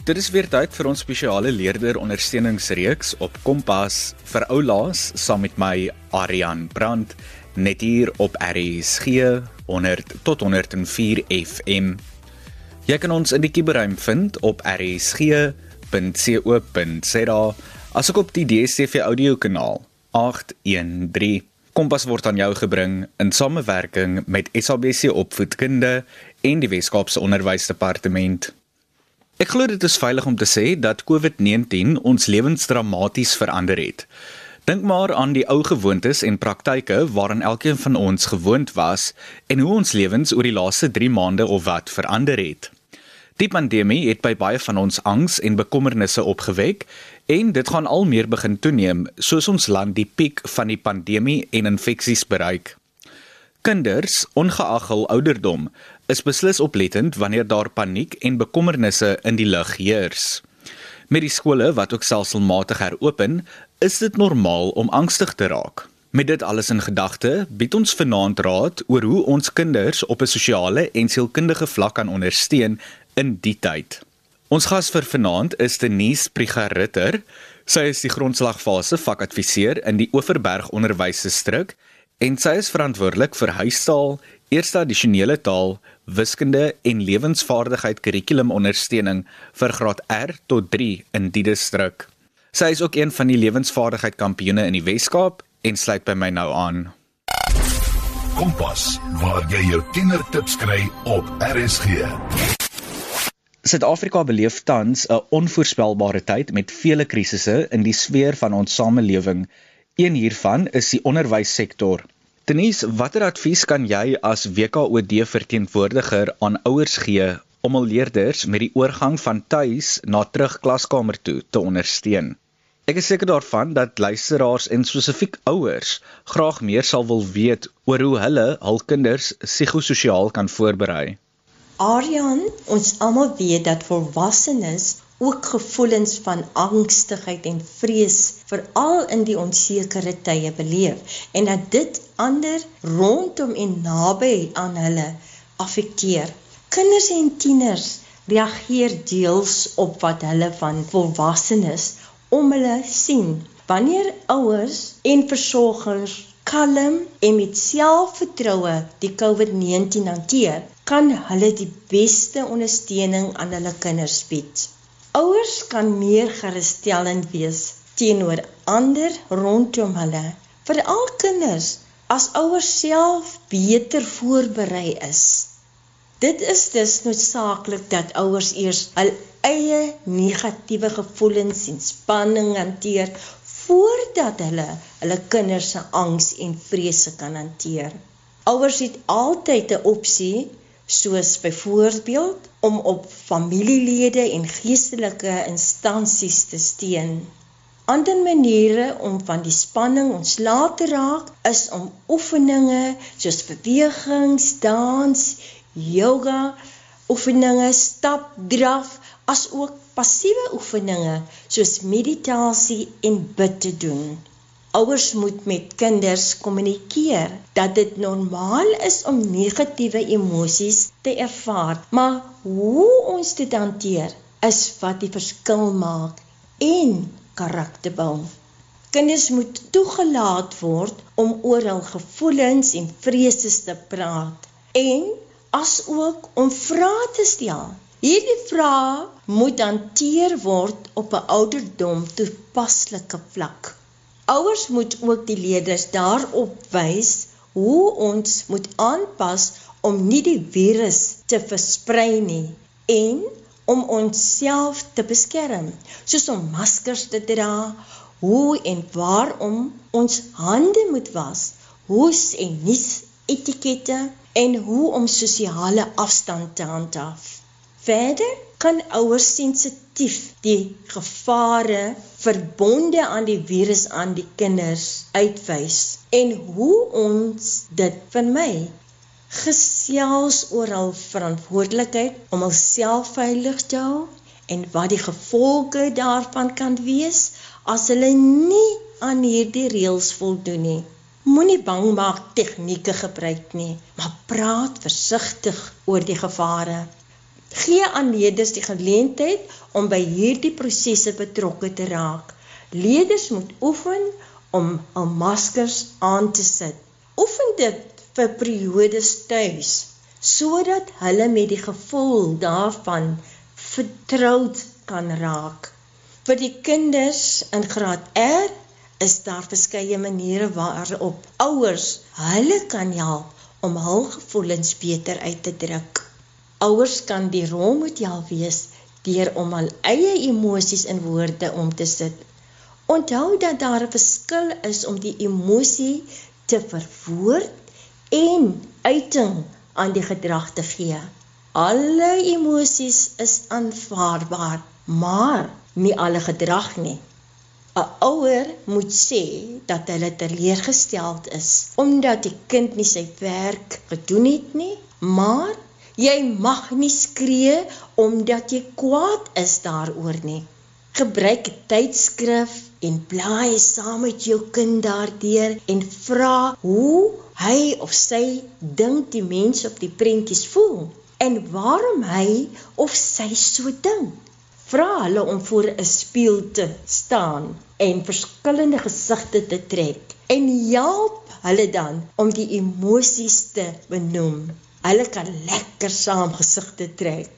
Dit is weer tyd vir ons spesiale leerder ondersteuningsreeks op Kompas vir oulaas saam met my Arian Brandt net hier op RSG 100 tot 104 FM. Jy kan ons in die kiberruim vind op rsg.co.za asook op die DSTV audio kanaal 813. Kompas word aan jou gebring in samewerking met SABC Opvoedkunde en die Weskaapse Onderwysdepartement. Ek glo dit is veilig om te sê dat COVID-19 ons lewens dramaties verander het. Dink maar aan die ou gewoontes en praktyke waaraan elkeen van ons gewoond was en hoe ons lewens oor die laaste 3 maande of wat verander het. Die pandemie het by baie van ons angs en bekommernisse opgewek en dit gaan al meer begin toeneem soos ons land die piek van die pandemie en infeksies bereik. Kinders, ongeag hul ouderdom, is beslis oplettend wanneer daar paniek en bekommernisse in die lug heers. Met die skole wat ook selfselmatig heropen, is dit normaal om angstig te raak. Met dit alles in gedagte, bied ons vanaand raad oor hoe ons kinders op 'n sosiale en sielkundige vlak kan ondersteun in die tyd. Ons gas vir vanaand is Denise Prigaritter. Sy is die grondslagfase vakadviseur in die Oeverberg Onderwysdistrik en sy is verantwoordelik vir huistaal, eerste addisionele taal, wiskunde en lewensvaardigheid kurrikulumondersteuning vir graad R tot 3 in die distrik. Sy is ook een van die lewensvaardigheid kampioene in die Wes-Kaap en sluit by my nou aan. Kompas, waar jy jou tienertips kry op RSG. Suid-Afrika beleef tans 'n onvoorspelbare tyd met vele krisisse in die sfeer van ons samelewing Een hiervan is die onderwyssektor. Denise, watter advies kan jy as WKOD verteenwoordiger aan ouers gee om hul leerders met die oorgang van tuis na terug klaskamer toe te ondersteun? Ek is seker daarvan dat luisteraars en spesifiek ouers graag meer sal wil weet oor hoe hulle hul kinders psigososiaal kan voorberei. Aryan, ons almal weet dat volwassenes ook gevoelens van angstigheid en vrees veral in die onsekere tye beleef en dat dit ander rondom en naby aan hulle affekteer. Kinders en tieners reageer deels op wat hulle van volwassenes om hulle sien. Wanneer ouers en versorgers kalm en met selfvertroue die COVID-19 hanteer, kan hulle die beste ondersteuning aan hulle kinders bied. Ouers kan meer gerusstellend wees teenoor ander rondom hulle, veral kinders as ouers self beter voorberei is. Dit is dus noodsaaklik dat ouers eers hul eie negatiewe gevoelens en spanning hanteer voordat hulle hulle kinders se angs en vrese kan hanteer. Ouers het altyd 'n opsie soos byvoorbeeld om op familielede en geestelike instansies te steun. Ander maniere om van die spanning ontslae te raak is om oefeninge soos bewegings, dans, yoga, oefeninge, stap, draf, asook passiewe oefeninge soos meditasie en bid te doen. Ouers moet met kinders kommunikeer dat dit normaal is om negatiewe emosies te ervaar, maar hoe ons dit hanteer is wat die verskil maak en karakter bou. Kinders moet toegelaat word om oor hul gevoelens en vrese te praat en asook om vrae te stel. Hierdie vrae moet hanteer word op 'n ouderdom toepaslike vlak. Ouers moet ook die leerders daarop wys hoe ons moet aanpas om nie die virus te versprei nie en om onsself te beskerm, soos om maskers te dra, hoe en waarom ons hande moet was, hoes en nies etikette en hoe om sosiale afstand te handhaaf. Verder kan ouers sensitief die gevare verbonde aan die virus aan die kinders uitwys en hoe ons dit vermy. Gesels oor hul verantwoordelikheid om hulself veilig te hou en wat die gevolge daarvan kan wees as hulle nie aan hierdie reëls voldoen nie. Moenie bang maak tegnieke gebruik nie, maar praat versigtig oor die gevare Gee aan leerders die geleentheid om by hierdie prosesse betrokke te raak. Leerders moet oefen om hul maskers aan te sit. Oefen dit vir periodes tuis sodat hulle met die gevoel daarvan vertroud kan raak. Vir die kinders in graad R is daar verskeie maniere waarop ouers hulle kan help om hul gevoelens beter uit te druk. Ouers kan die rolmodel wees deur om hul eie emosies in woorde om te sit. Onthou dat daar 'n verskil is om die emosie te verwoord en uiting aan die gedrag te gee. Alle emosies is aanvaarbaar, maar nie alle gedrag nie. 'n Ouer moet sê dat hulle teleurgesteld is omdat die kind nie sy werk gedoen het nie, maar jy mag nie skree omdat jy kwaad is daaroor nie. Gebruik 'n tydskrif en blaai saam met jou kind daardeur en vra hoe hy of sy dink die mense op die prentjies voel en waarom hy of sy so dink vra hulle om voor 'n spieël te staan en verskillende gesigte te trek en help hulle dan om die emosies te benoem. Hulle kan lekker saam gesigte trek.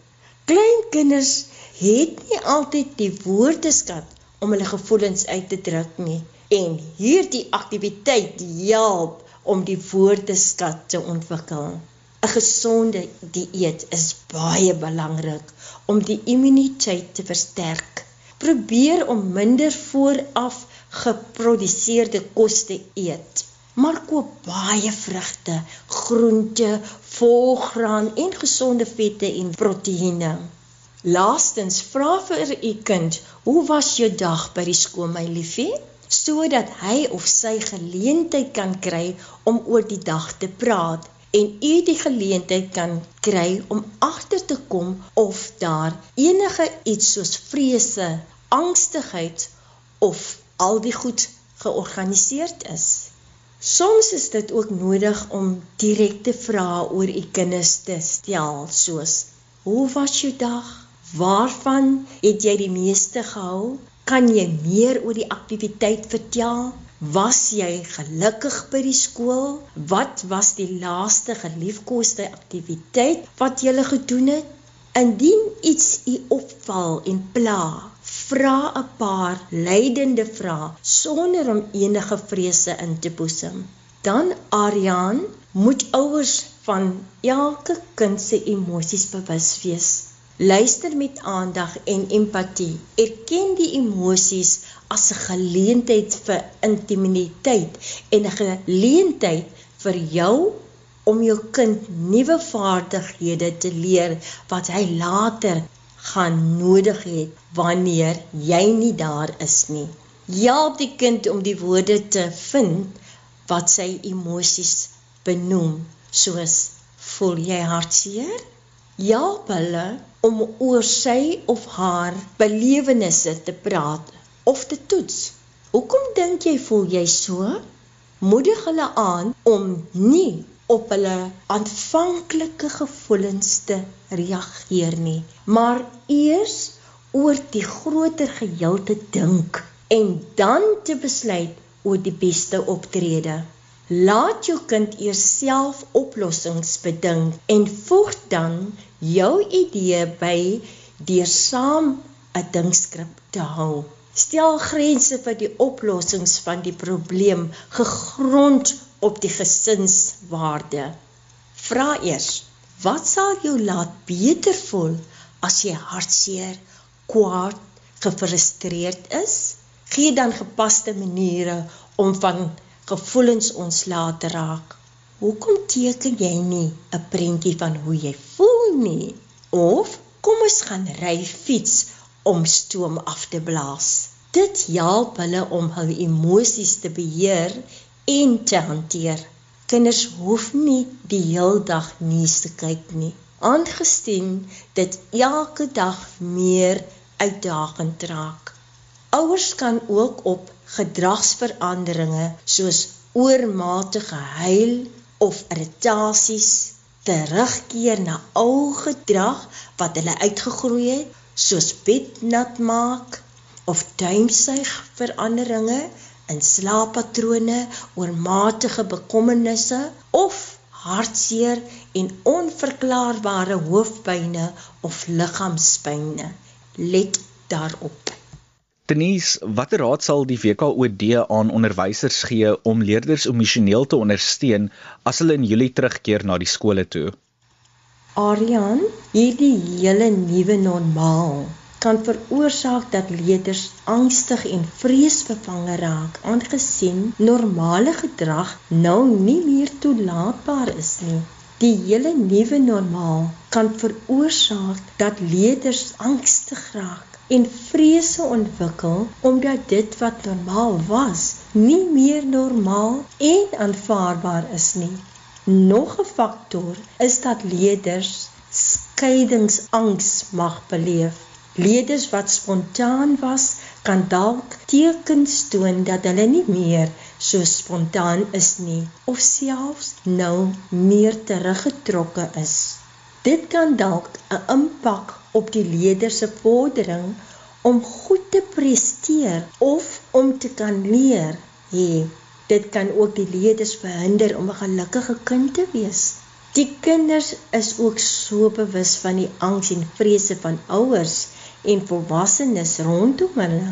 Klein kinders het nie altyd die woordeskat om hulle gevoelens uit te druk nie en hierdie aktiwiteit help om die woordeskat te ontwikkel. 'n Gesonde dieet is baie belangrik om die immuniteit te versterk. Probeer om minder vooraf geproduseerde kos te eet. Maar koop baie vrugte, groente, volgraan en gesonde vette en proteïene. Laastens, vra vir u kind, "Hoe was jou dag by die skool, my liefie?" sodat hy of sy geleentheid kan kry om oor die dag te praat en u die geleentheid kan kry om agter te kom of daar enige iets soos vrese, angstigheid of al die goed georganiseer is. Soms is dit ook nodig om direkte vrae oor u kinders te stel soos: Hoe was jou dag? Waarvan het jy die meeste gehou? Kan jy meer oor die aktiwiteit vertel? Was jy gelukkig by die skool? Wat was die laaste geliefkoeste aktiwiteit wat jy gedoen het? Indien iets u opval en pla, vra 'n paar leidende vrae sonder om enige vrese in te boesem. Dan Ariaan moet ouers van elke kind se emosies bewus wees. Luister met aandag en empatie. Erken die emosies as 'n geleentheid vir intimiteit en 'n geleentheid vir jou om jou kind nuwe vaardighede te leer wat hy later gaan nodig het wanneer jy nie daar is nie. Help die kind om die woorde te vind wat sy emosies benoem, soos voel jy hartseer? Help hulle om oor sy of haar belewennisse te praat of te toets. Hoekom dink jy voel jy so? Moedig hulle aan om nie op hulle aanvanklike gevoelens te reageer nie, maar eers oor die groter geheel te dink en dan te besluit oor die beste optrede. Laat jou kind eers self oplossings bedink en voeg dan jou idee by deur saam 'n dinkskrip te hou. Stel grense vir die oplossings van die probleem gegrond op die gesinswaarde. Vra eers: Wat sal jou laat beter voel as jy hartseer, kwaad, gefrustreerd is? Gee dan gepaste maniere om van gevoelens ontslae te raak. Hoekom teken jy nie 'n prentjie van hoe jy voel nie? Of kom ons gaan ry fiets om stoom af te blaas. Dit help hulle om hul emosies te beheer en te hanteer. Kinders hoef nie die heel dag nuus te kyk nie, aangesien dit elke dag meer uitdagend raak. Ouers kan ook op gedragsveranderinge soos oormatige huil of irritasies, terugkeer na ou gedrag wat hulle uitgegroei het, soos bednat maak of tuinsuig veranderinge in slaappatrone, oormatige bekommernisse of hartseer en onverklaarbare hoofpynne of liggaamspynne. Let daarop. Denise, watter raad sal die WKOD aan onderwysers gee om leerders emosioneel te ondersteun as hulle in Julie terugkeer na die skole toe? Arian, hierdie hele nuwe normaal kan veroorsaak dat leerders angstig en vreesbevange raak, aangesien normale gedrag nou nie meer toelaatbaar is nie. Die hele nuwe normaal kan veroorsaak dat leerders angstig raak en vrese ontwikkel omdat dit wat normaal was nie meer normaal en aanvaarbaar is nie. Nog 'n faktor is dat leerders skeidingsangs mag beleef. Leerders wat spontaan was, kan dalk tekens toon dat hulle nie meer so spontaan is nie of selfs nou meer teruggetrokke is. Dit kan dalk 'n impak op die leerders se vordering om goed te presteer of om te kan leer hê. Dit kan ook die leerders verhinder om 'n gelukkige kind te wees. Die kinders is ook so bewus van die angs en vrese van ouers en volwassenes rondom hulle.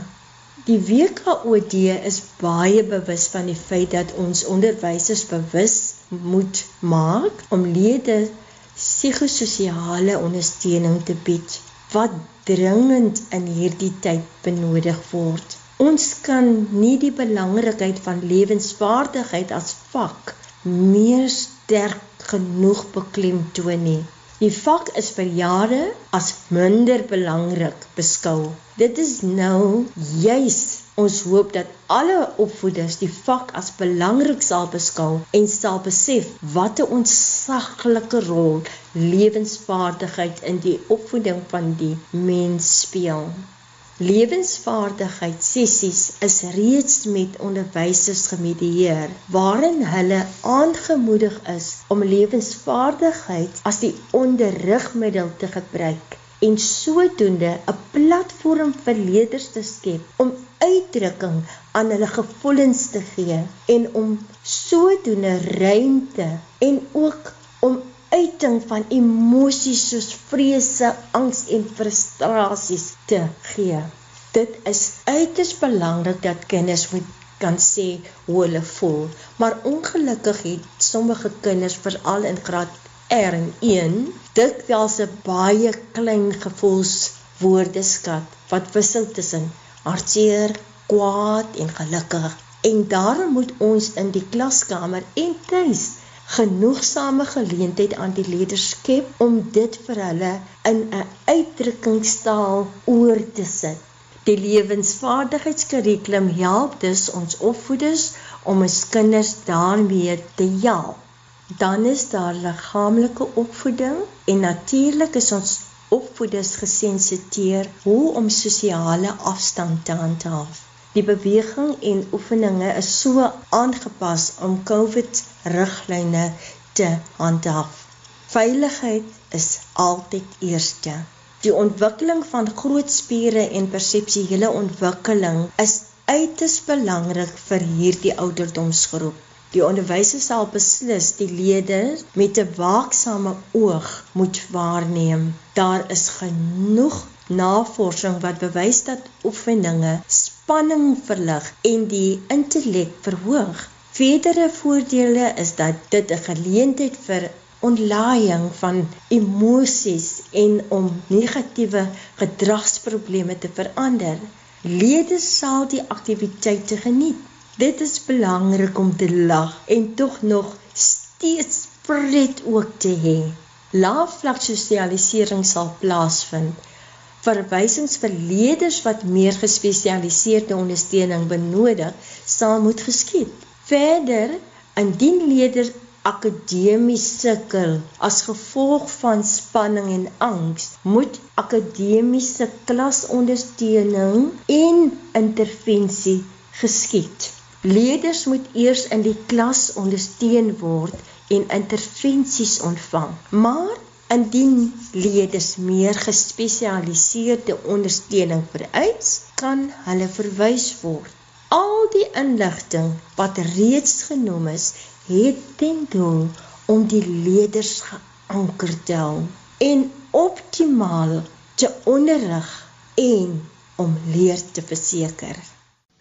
Die WKOD is baie bewus van die feit dat ons onderwysers bewus moet maak om leerders psigososiale ondersteuning te bied wat dringend in hierdie tyd benodig word. Ons kan nie die belangrikheid van lewensvaardigheid as vak meer sterk genoeg beklemtoon nie. Die vak is vir jare as minder belangrik beskou. Dit is nou juis ons hoop dat alle opvoeders die vak as belangrik sal beskou en sal besef wat 'n ontsaglike rol lewensvaardigheid in die opvoeding van die mens speel. Lewensvaardigheid sessies is reeds met onderwysers gemedieer waarin hulle aangemoedig is om lewensvaardigheid as die onderrigmiddel te gebruik en sodoende 'n platform vir leerders te skep om uitdrukking aan hulle gevoelens te gee en om sodoende ruimte en ook om uiting van emosies soos vrese, angs en frustrasies te gee. Dit is uiters belangrik dat kinders moet kan sê hoe hulle voel, maar ongelukkig het sommige kinders veral in graad R en 1 dikwels 'n baie klein gevoelswoordeskat wat wissel tussen hartseer, kwaad en gelukkig. En daarom moet ons in die klaskamer en tuis genoegsame geleentheid aan die leerders skep om dit vir hulle in 'n uitdrukkingstaal oor te sit. Die lewensvaardigheidskurrikulum help dus ons opvoeders om ons kinders daarmee te help. Dan is daar liggaamlike opvoeding en natuurlik is ons opvoeders gesensiteer hoe om sosiale afstand te handhaaf. Die beweging en oefeninge is so aangepas om COVID riglyne te handhaaf. Veiligheid is altyd eerste. Die ontwikkeling van groot spiere en perseptuele ontwikkeling is uiters belangrik vir hierdie ouderdomsgroep. Die onderwyser sal beslis die leerders met 'n waaksame oog moet waarneem. Daar is genoeg navorsing wat bewys dat oefeninge spanning verlig en die intellek verhoog. Verdere voordele is dat dit 'n geleentheid vir ontlaaiing van emosies en om negatiewe gedragsprobleme te verander. Lede sal die aktiwiteite geniet. Dit is belangrik om te lag en tog nog steeds pret ook te hê. Laafvlak sosialisering sal plaasvind verwysings vir leerders wat meer gespesialiseerde ondersteuning benodig, sal moet geskied. Verder, indien leerders akademies sukkel as gevolg van spanning en angs, moet akademiese klasondersteuning en intervensie geskied. Leerders moet eers in die klas ondersteun word en intervensies ontvang. Maar indien leerders meer gespesialiseerde ondersteuning vereis, kan hulle verwys word. Al die inligting wat reeds genoem is, het ten doel om die leerders geanker te hou en optimaal te onderrig en om leer te verseker.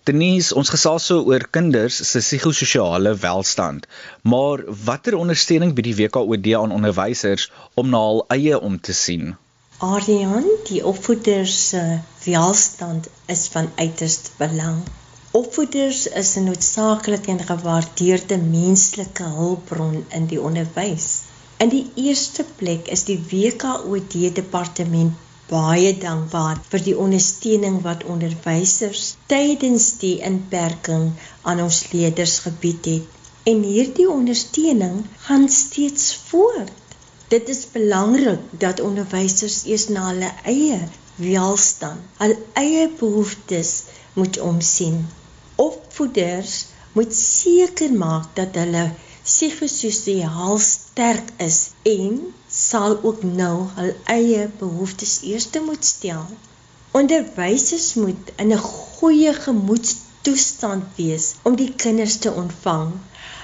Denise, ons gesels so oor kinders se psigososiale welstand. Maar watter ondersteuning bied die WKOD aan onderwysers om na hul eie om te sien? Aryan, die opvoeders se welstand is van uiterste belang. Opvoeders is 'n noodsaaklike en gewaardeerde menslike hulpbron in die onderwys. In die eerste plek is die WKOD departement baie dankbaar vir die ondersteuning wat onderwysers tydens die inperking aan ons leerders gebied het. En hierdie ondersteuning gaan steeds voort. Dit is belangrik dat onderwysers eers na hulle eie welstand, hul eie behoeftes moet omsien. Opvoeders moet seker maak dat hulle psigososiaal sterk is en sal ook nou hul eie behoeftes eerste moet stel. Onderwysers moet in 'n goeie gemoedstoestand wees om die kinders te ontvang.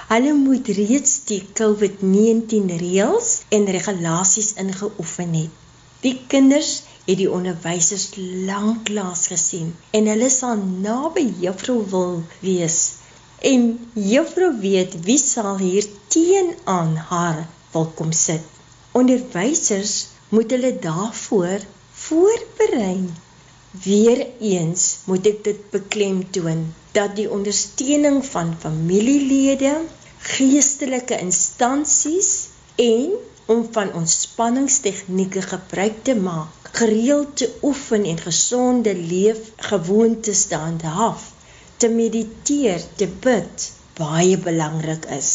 Hulle moet reeds die COVID-19 reëls en regulasies ingeoefen het. Die kinders het die onderwysers lanklaas gesien en hulle sal naby juffrou wil wees en juffrou weet wie sal hier teen aan haar wil kom sit. Onderwysers moet hulle daarvoor voorberei. Weereens moet ek dit beklemtoon dat die ondersteuning van familielede, geestelike instansies en om van ontspanningstegnieke gebruik te maak, gereeld te oefen en gesonde leefgewoontes te handhaaf te mediteer, te bid baie belangrik is.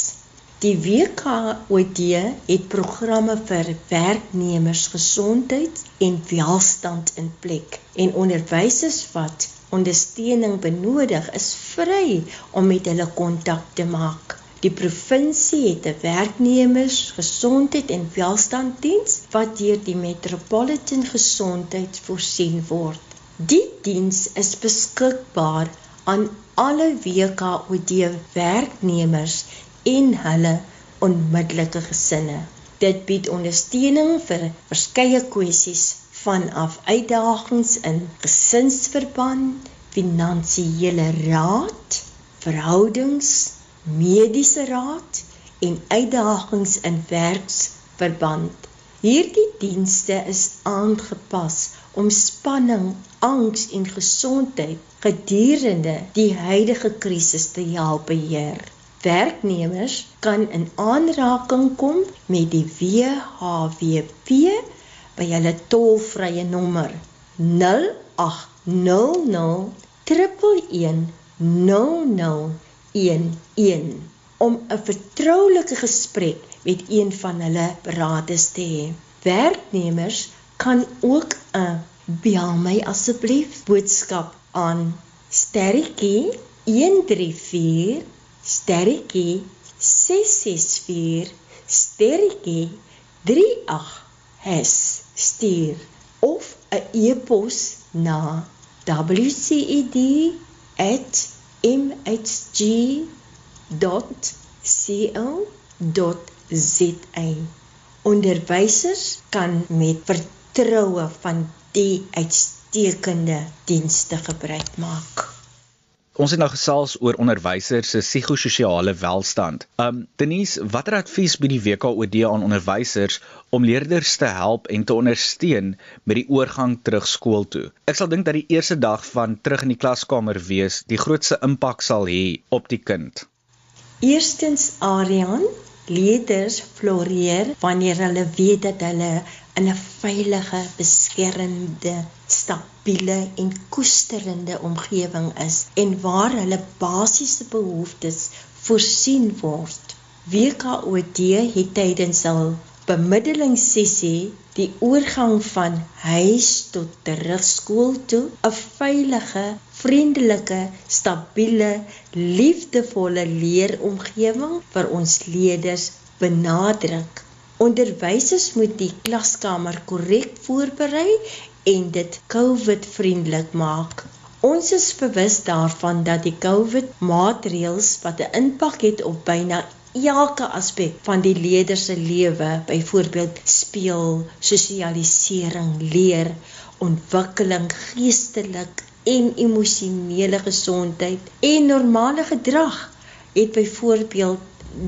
Die WKOD het programme vir werknemers gesondheid en welstand in plek en onderwysers wat ondersteuning benodig is vry om met hulle kontak te maak. Die provinsie het 'n werknemers gesondheid en welstanddiens wat deur die Metropolitan Gesondheid voorsien word. Die diens is beskikbaar aan alle WKOD werknemers en hulle onmiddellike gesinne. Dit bied ondersteuning vir verskeie kwessies vanaf uitdagings in gesinsverband, finansiële raad, verhoudings, mediese raad en uitdagings in werksverband. Hierdie dienste is aangepas om spanning, angs en gesondheid gedurende die huidige krisis te help beheer. Werknemers kan in aanraking kom met die WHWP by hulle tolvrye nommer 0800 111 om 'n vertroulike gesprek met een van hulle beraders te hê. Werknemers kan ook 'n bel my asseblief boodskap aan sterretjie 134 sterretjie 664 sterretjie 38 has stuur of 'n e-pos na wced.mhg.co.za Onderwysers kan met vertroue van die uitstekende dienste gebruik maak. Ons het nou gesels oor onderwysers se psigososiale welstand. Um Denise, watter advies bied die WKOD aan onderwysers om leerders te help en te ondersteun met die oorgang terug skool toe? Ek sal dink dat die eerste dag van terug in die klaskamer wees die grootste impak sal hê op die kind. Eerstens Arian, leerders floreer wanneer hulle weet dat hulle in 'n veilige, beskermende, stabiele en koesterende omgewing is en waar hulle basiese behoeftes voorsien word. WKOD het tydens hul bemiddelingssessie die oorgang van huis tot terugskool toe 'n veilige, vriendelike, stabiele, liefdevolle leeromgewing vir ons leerders benadruk. Onderwysers moet die klaskamer korrek voorberei en dit COVID-vriendelik maak. Ons is bewus daarvan dat die COVID-maatreëls wat 'n impak het op byna elke aspek van die leerder se lewe, byvoorbeeld speel, sosialisering, leer, ontwikkeling, geestelik en emosionele gesondheid en normale gedrag het byvoorbeeld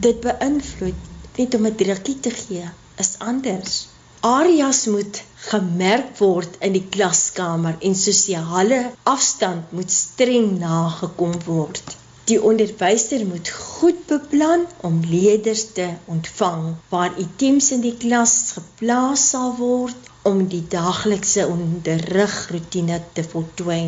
dit beïnvloed net om 'n drukkie te gee is anders. Areas moet gemerk word in die klaskamer en sosiale afstand moet streng nagekom word. Die onderwyser moet goed beplan om leerders te ontvang waar items in die klas geplaas sal word om die daaglikse onderrigroetine te voltooi.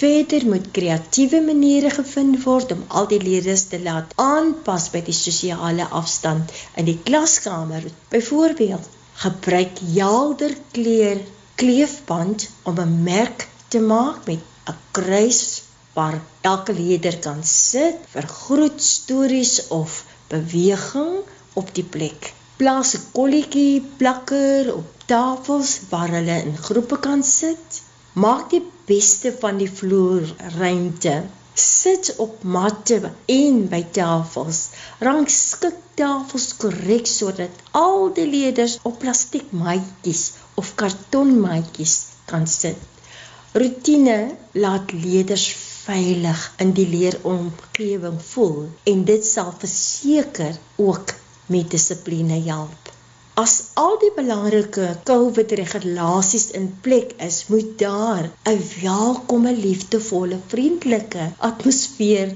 Verder moet kreatiewe maniere gevind word om al die leerders te laat aanpas by die sosiale afstand in die klaskamer. Byvoorbeeld, gebruik helder kleur kleefband om 'n merk te maak met 'n kruis waar elke leerder kan sit vir groot stories of beweging op die plek. Plaas 'n kolletjie plakker op tafels waar hulle in groepe kan sit. Maak die beste van die vloerruimte. Sit op matte en by tafels. Rangskik tafels korrek sodat al die leerders op plastiekmaatjies of kartonmaatjies kan sit. Rutine laat leerders veilig in die leeromgewing voel en dit sal verseker ook met dissipline help. As al die belangrike COVID-regulasies in plek is, moet daar 'n welkome, liefdevolle, vriendelike atmosfeer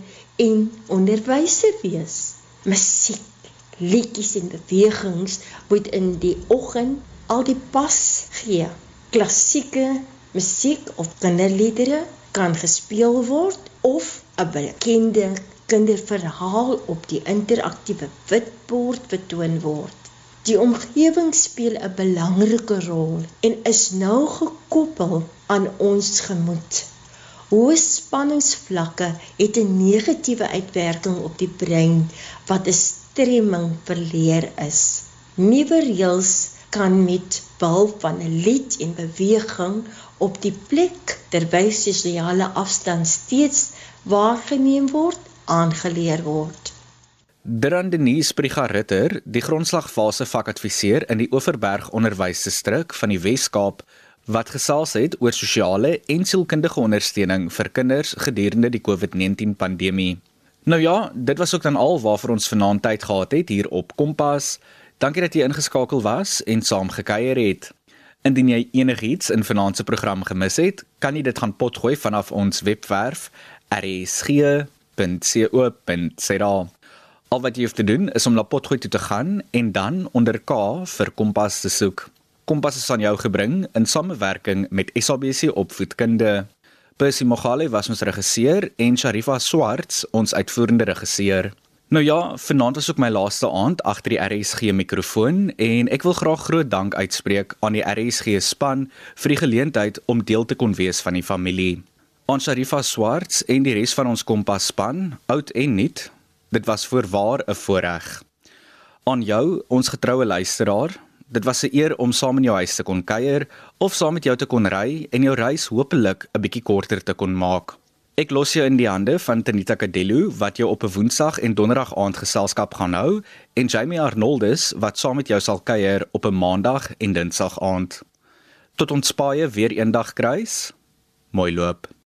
en onderwyser wees. Musiek, liedjies en bewegings moet in die oggend al die pas gee. Klassieke musiek of kinderliedere kan gespeel word of 'n bekende kinderverhaal op die interaktiewe witbord betoon word. Die omgewing speel 'n belangrike rol en is nou gekoppel aan ons gemoed. Hoë spanningsvlakke het 'n negatiewe uitwerking op die brein wat 'n stremming verleer is. Nuwe reëls kan met behulp van 'n lied en beweging op die plek terwyl sosiale afstand steeds waargeneem word, aangeleer word. Drandenies Prigaritter, die grondslagfase vakadviseur in die Oeverberg Onderwysdistrik van die Wes-Kaap wat gesels het oor sosiale en sielkundige ondersteuning vir kinders gedurende die COVID-19 pandemie. Nou ja, dit was ook dan al waarvoor ons vanaand tyd gehad het hier op Kompas. Dankie dat jy ingeskakel was en saam gekuier het. Indien jy enigiets in vanaand se program gemis het, kan jy dit gaan potgooi vanaf ons webwerf rsg.co.za. Al wat jy hoef te doen is om na potgooi toe te gaan en dan onder K vir Kompas te soek. Kompas is aan jou gebring in samewerking met SABC Opvoedkunde. Percy Mogale was ons regisseur en Sharifa Swarts ons uitvoerende regisseur. Nou ja, vanaand is ook my laaste aand agter die RSG mikrofoon en ek wil graag groot dank uitspreek aan die RSG span vir die geleentheid om deel te kon wees van die familie. Aan Sharifa Swarts en die res van ons Kompas span, oud en nuut, dit was voorwaar 'n voorreg. Aan jou, ons getroue luisteraar, dit was 'n eer om saam in jou huis te kon kuier of saam met jou te kon ry en jou reis hopelik 'n bietjie korter te kon maak. Ek los jou in die hande van Tanita Kadello wat jou op 'n Woensdag en Donderdag aand geselskap gaan hou en Jamie Arnoldus wat saam met jou sal kuier op 'n Maandag en Dinsdag aand. Tot ons paie weer eendag kruis. Mooi loop.